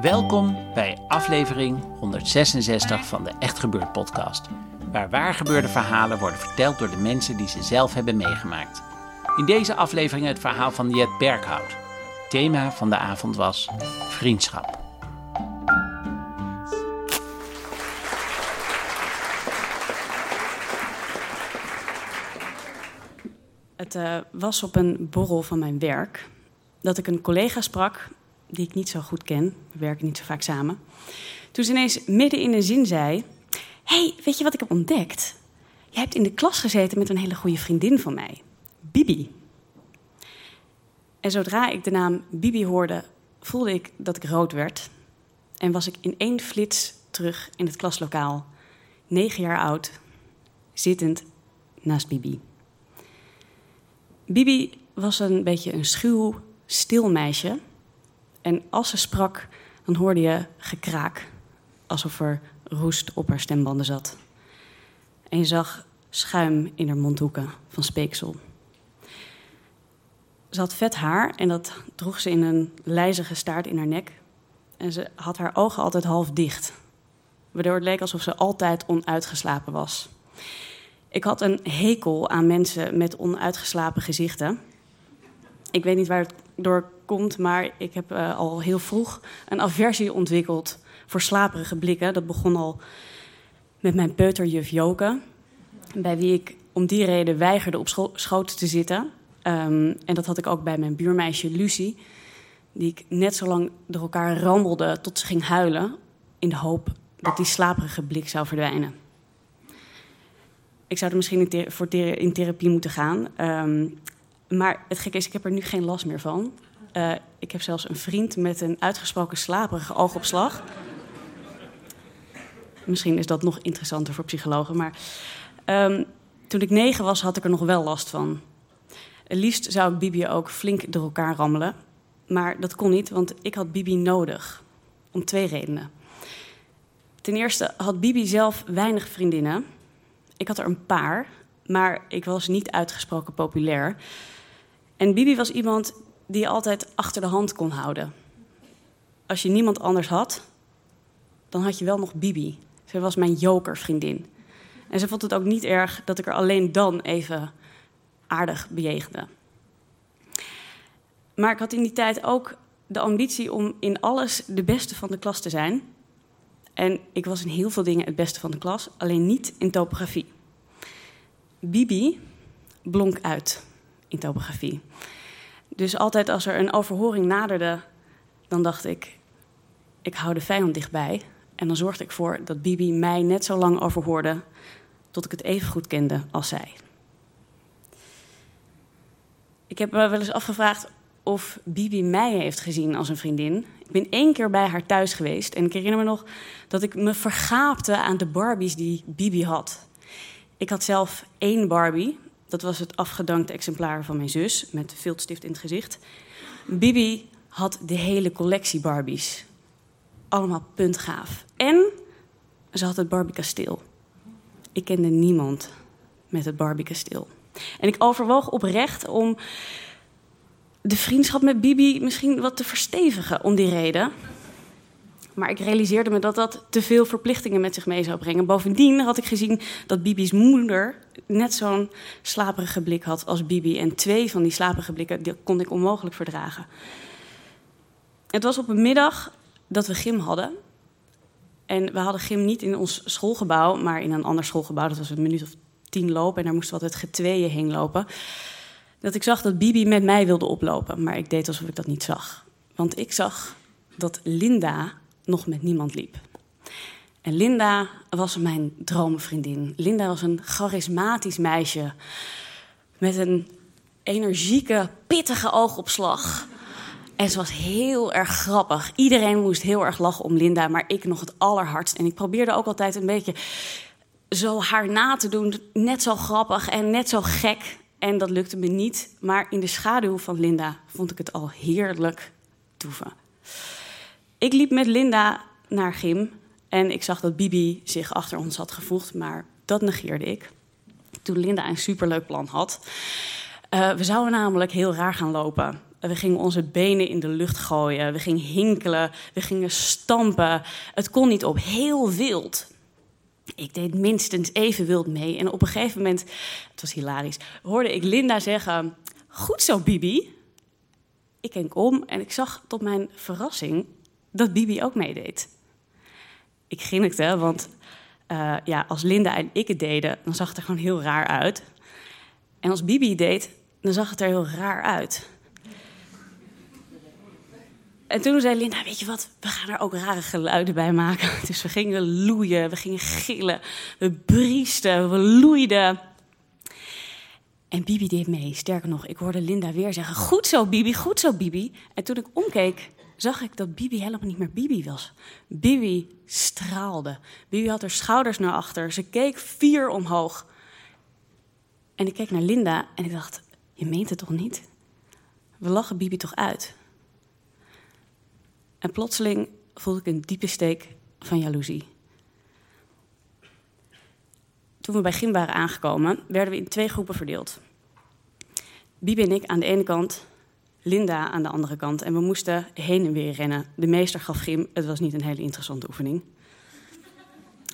Welkom bij aflevering 166 van de Echt Gebeurd podcast, waar waargebeurde verhalen worden verteld door de mensen die ze zelf hebben meegemaakt. In deze aflevering het verhaal van Jet Berghout. Thema van de avond was vriendschap. Het uh, was op een borrel van mijn werk dat ik een collega sprak die ik niet zo goed ken. We werken niet zo vaak samen. Toen ze ineens midden in een zin zei: hey, weet je wat ik heb ontdekt? Jij hebt in de klas gezeten met een hele goede vriendin van mij, Bibi. En zodra ik de naam Bibi hoorde, voelde ik dat ik rood werd. En was ik in één flits terug in het klaslokaal, negen jaar oud, zittend naast Bibi. Bibi was een beetje een schuw, stil meisje. En als ze sprak, dan hoorde je gekraak, alsof er roest op haar stembanden zat. En je zag schuim in haar mondhoeken van speeksel. Ze had vet haar en dat droeg ze in een lijzige staart in haar nek. En ze had haar ogen altijd half dicht, waardoor het leek alsof ze altijd onuitgeslapen was. Ik had een hekel aan mensen met onuitgeslapen gezichten. Ik weet niet waar het door komt, maar ik heb uh, al heel vroeg een aversie ontwikkeld voor slaperige blikken. Dat begon al met mijn peuterjuf Joke, bij wie ik om die reden weigerde op scho schoot te zitten. Um, en dat had ik ook bij mijn buurmeisje Lucie, die ik net zo lang door elkaar rammelde tot ze ging huilen, in de hoop dat die slaperige blik zou verdwijnen. Ik zou er misschien in, voor therapie moeten gaan. Um, maar het gekke is, ik heb er nu geen last meer van. Uh, ik heb zelfs een vriend met een uitgesproken slaperige oogopslag. Misschien is dat nog interessanter voor psychologen. Maar um, toen ik negen was, had ik er nog wel last van. Het liefst zou ik Bibi ook flink door elkaar rammelen. Maar dat kon niet, want ik had Bibi nodig. Om twee redenen. Ten eerste had Bibi zelf weinig vriendinnen. Ik had er een paar, maar ik was niet uitgesproken populair. En Bibi was iemand die je altijd achter de hand kon houden. Als je niemand anders had, dan had je wel nog Bibi. Zij was mijn jokervriendin. En ze vond het ook niet erg dat ik er alleen dan even aardig bejegende. Maar ik had in die tijd ook de ambitie om in alles de beste van de klas te zijn. En ik was in heel veel dingen het beste van de klas, alleen niet in topografie. Bibi blonk uit in topografie. Dus altijd als er een overhoring naderde, dan dacht ik, ik hou de vijand dichtbij. En dan zorgde ik voor dat Bibi mij net zo lang overhoorde tot ik het even goed kende als zij. Ik heb me wel eens afgevraagd of Bibi mij heeft gezien als een vriendin. Ik ben één keer bij haar thuis geweest en ik herinner me nog dat ik me vergaapte aan de Barbies die Bibi had. Ik had zelf één Barbie dat was het afgedankte exemplaar van mijn zus met viltstift in het gezicht. Bibi had de hele collectie Barbies. Allemaal puntgaaf. En ze had het Barbie-kasteel. Ik kende niemand met het Barbie-kasteel. En ik overwoog oprecht om de vriendschap met Bibi misschien wat te verstevigen om die reden. Maar ik realiseerde me dat dat te veel verplichtingen met zich mee zou brengen. Bovendien had ik gezien dat Bibi's moeder net zo'n slaperige blik had als Bibi. En twee van die slaperige blikken die kon ik onmogelijk verdragen. Het was op een middag dat we gym hadden. En we hadden gym niet in ons schoolgebouw, maar in een ander schoolgebouw. Dat was een minuut of tien lopen en daar moesten we altijd getweeën heen lopen. dat ik zag dat Bibi met mij wilde oplopen, maar ik deed alsof ik dat niet zag. Want ik zag dat Linda nog met niemand liep. En Linda was mijn droomvriendin. Linda was een charismatisch meisje met een energieke, pittige oogopslag. En ze was heel erg grappig. Iedereen moest heel erg lachen om Linda, maar ik nog het allerhardst. En ik probeerde ook altijd een beetje zo haar na te doen. Net zo grappig en net zo gek. En dat lukte me niet. Maar in de schaduw van Linda vond ik het al heerlijk toeven. Ik liep met Linda naar gym. En ik zag dat Bibi zich achter ons had gevoegd. Maar dat negeerde ik. Toen Linda een superleuk plan had. Uh, we zouden namelijk heel raar gaan lopen. We gingen onze benen in de lucht gooien. We gingen hinkelen. We gingen stampen. Het kon niet op. Heel wild. Ik deed minstens even wild mee. En op een gegeven moment, het was hilarisch, hoorde ik Linda zeggen: Goed zo, Bibi. Ik keek om en ik zag tot mijn verrassing dat Bibi ook meedeed. Ik grinnikte, want uh, ja, als Linda en ik het deden, dan zag het er gewoon heel raar uit. En als Bibi deed, dan zag het er heel raar uit. En toen zei Linda, weet je wat, we gaan er ook rare geluiden bij maken. Dus we gingen loeien, we gingen gillen, we briesten, we loeiden. En Bibi deed mee. Sterker nog, ik hoorde Linda weer zeggen, goed zo Bibi, goed zo Bibi. En toen ik omkeek, zag ik dat Bibi helemaal niet meer Bibi was. Bibi straalde. Bibi had haar schouders naar achter. Ze keek vier omhoog. En ik keek naar Linda en ik dacht, je meent het toch niet? We lachen Bibi toch uit? En plotseling voelde ik een diepe steek van jaloezie. Toen we bij Gym waren aangekomen, werden we in twee groepen verdeeld. Bibi en ik aan de ene kant, Linda aan de andere kant. En we moesten heen en weer rennen. De meester gaf gym. Het was niet een hele interessante oefening.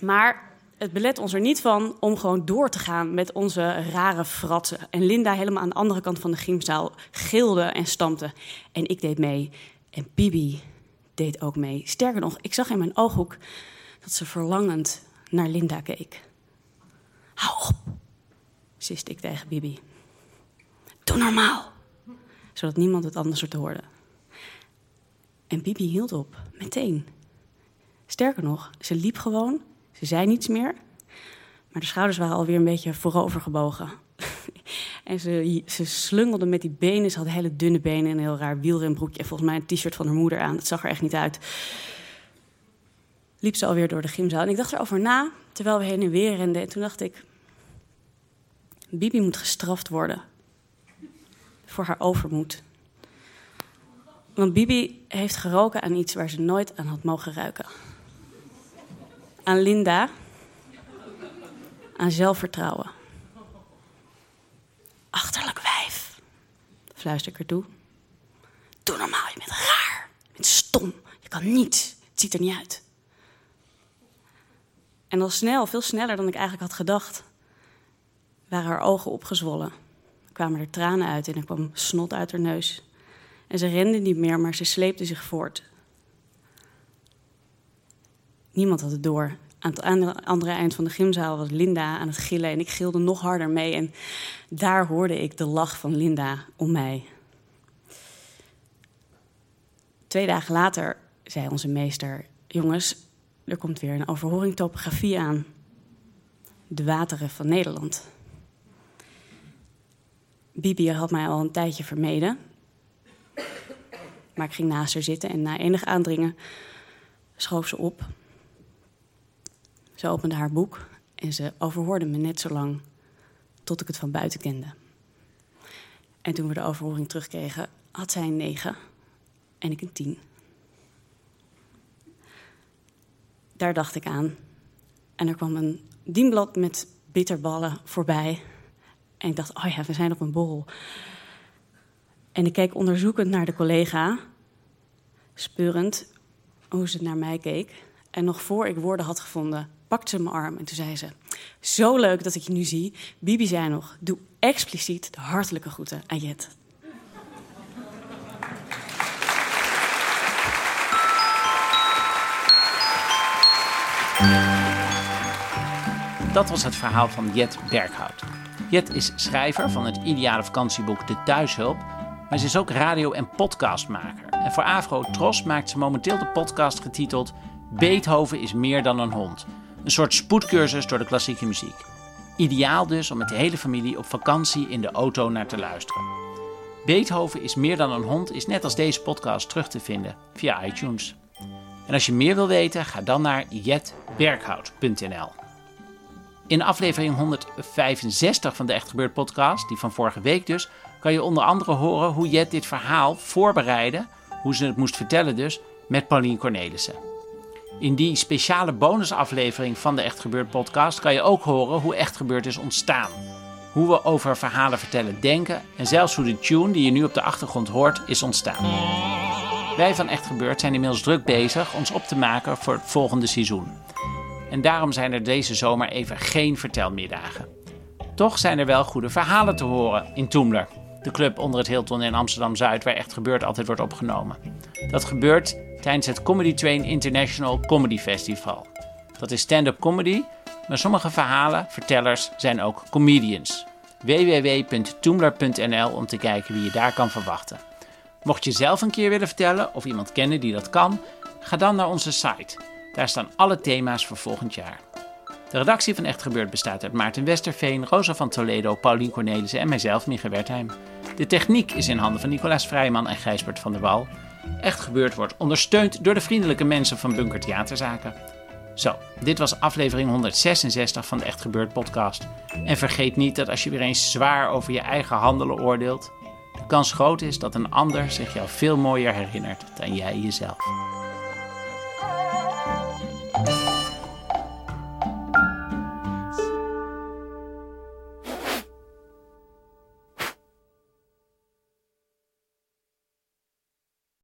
Maar het belet ons er niet van om gewoon door te gaan met onze rare fratsen. En Linda helemaal aan de andere kant van de gymzaal gilde en stampte. En ik deed mee. En Bibi deed ook mee. Sterker nog, ik zag in mijn ooghoek dat ze verlangend naar Linda keek. Hou op, siste ik tegen Bibi. Doe normaal, zodat niemand het anders te hoorde. En Bibi hield op, meteen. Sterker nog, ze liep gewoon, ze zei niets meer, maar de schouders waren alweer een beetje voorover gebogen. En ze, ze slungelde met die benen. Ze had hele dunne benen en een heel raar wielrenbroekje. En volgens mij een t-shirt van haar moeder aan. Dat zag er echt niet uit. Liep ze alweer door de gymzaal. En ik dacht erover na, terwijl we heen en weer renden. En toen dacht ik... Bibi moet gestraft worden. Voor haar overmoed. Want Bibi heeft geroken aan iets waar ze nooit aan had mogen ruiken. Aan Linda. Aan zelfvertrouwen. Achterlijk wijf, fluister ik er toe. Doe normaal, je bent raar. Je bent stom. Je kan niets. Het ziet er niet uit. En al snel, veel sneller dan ik eigenlijk had gedacht, waren haar ogen opgezwollen. Kwamen er tranen uit en er kwam snot uit haar neus. En ze rende niet meer, maar ze sleepte zich voort. Niemand had het door. Aan het andere eind van de gymzaal was Linda aan het gillen en ik gilde nog harder mee. En daar hoorde ik de lach van Linda om mij. Twee dagen later zei onze meester: Jongens, er komt weer een overhoring topografie aan. De wateren van Nederland. Bibi had mij al een tijdje vermeden. Maar ik ging naast haar zitten en na enig aandringen schoof ze op ze opende haar boek en ze overhoorde me net zo lang tot ik het van buiten kende. En toen we de overhoring terugkregen, had zij een 9 en ik een 10. Daar dacht ik aan. En er kwam een dienblad met bitterballen voorbij. En ik dacht, oh ja, we zijn op een borrel. En ik keek onderzoekend naar de collega, speurend hoe ze naar mij keek. En nog voor ik woorden had gevonden, pakte ze mijn arm en toen zei ze: Zo leuk dat ik je nu zie. Bibi zei nog: Doe expliciet de hartelijke groeten aan Jet. Dat was het verhaal van Jet Berghout. Jet is schrijver van het ideale vakantieboek De Thuishulp, maar ze is ook radio- en podcastmaker. En voor Afro Tros maakt ze momenteel de podcast getiteld Beethoven is meer dan een hond. Een soort spoedcursus door de klassieke muziek. Ideaal dus om met de hele familie op vakantie in de auto naar te luisteren. Beethoven is meer dan een hond is net als deze podcast terug te vinden via iTunes. En als je meer wil weten, ga dan naar jetberghout.nl. In aflevering 165 van de Echt Gebeurd podcast, die van vorige week dus, kan je onder andere horen hoe Jet dit verhaal voorbereidde, hoe ze het moest vertellen dus, met Pauline Cornelissen. In die speciale bonusaflevering van de Echt Gebeurd podcast kan je ook horen hoe Echt Gebeurd is ontstaan. Hoe we over verhalen vertellen denken en zelfs hoe de tune die je nu op de achtergrond hoort is ontstaan. Wij van Echt Gebeurd zijn inmiddels druk bezig ons op te maken voor het volgende seizoen. En daarom zijn er deze zomer even geen vertelmiddagen. Toch zijn er wel goede verhalen te horen in Toemler, de club onder het Hilton in Amsterdam Zuid, waar Echt Gebeurd altijd wordt opgenomen. Dat gebeurt tijdens het Comedy Train International Comedy Festival. Dat is stand-up comedy, maar sommige verhalen, vertellers, zijn ook comedians. www.toemler.nl om te kijken wie je daar kan verwachten. Mocht je zelf een keer willen vertellen of iemand kennen die dat kan, ga dan naar onze site. Daar staan alle thema's voor volgend jaar. De redactie van Echt Gebeurd bestaat uit Maarten Westerveen, Rosa van Toledo, Paulien Cornelissen en mijzelf, Mieke Wertheim. De techniek is in handen van Nicolaas Vrijman en Gijsbert van der Wal. Echt Gebeurd wordt ondersteund door de vriendelijke mensen van Bunker Theaterzaken. Zo, dit was aflevering 166 van de Echt Gebeurd podcast. En vergeet niet dat als je weer eens zwaar over je eigen handelen oordeelt, de kans groot is dat een ander zich jou veel mooier herinnert dan jij jezelf.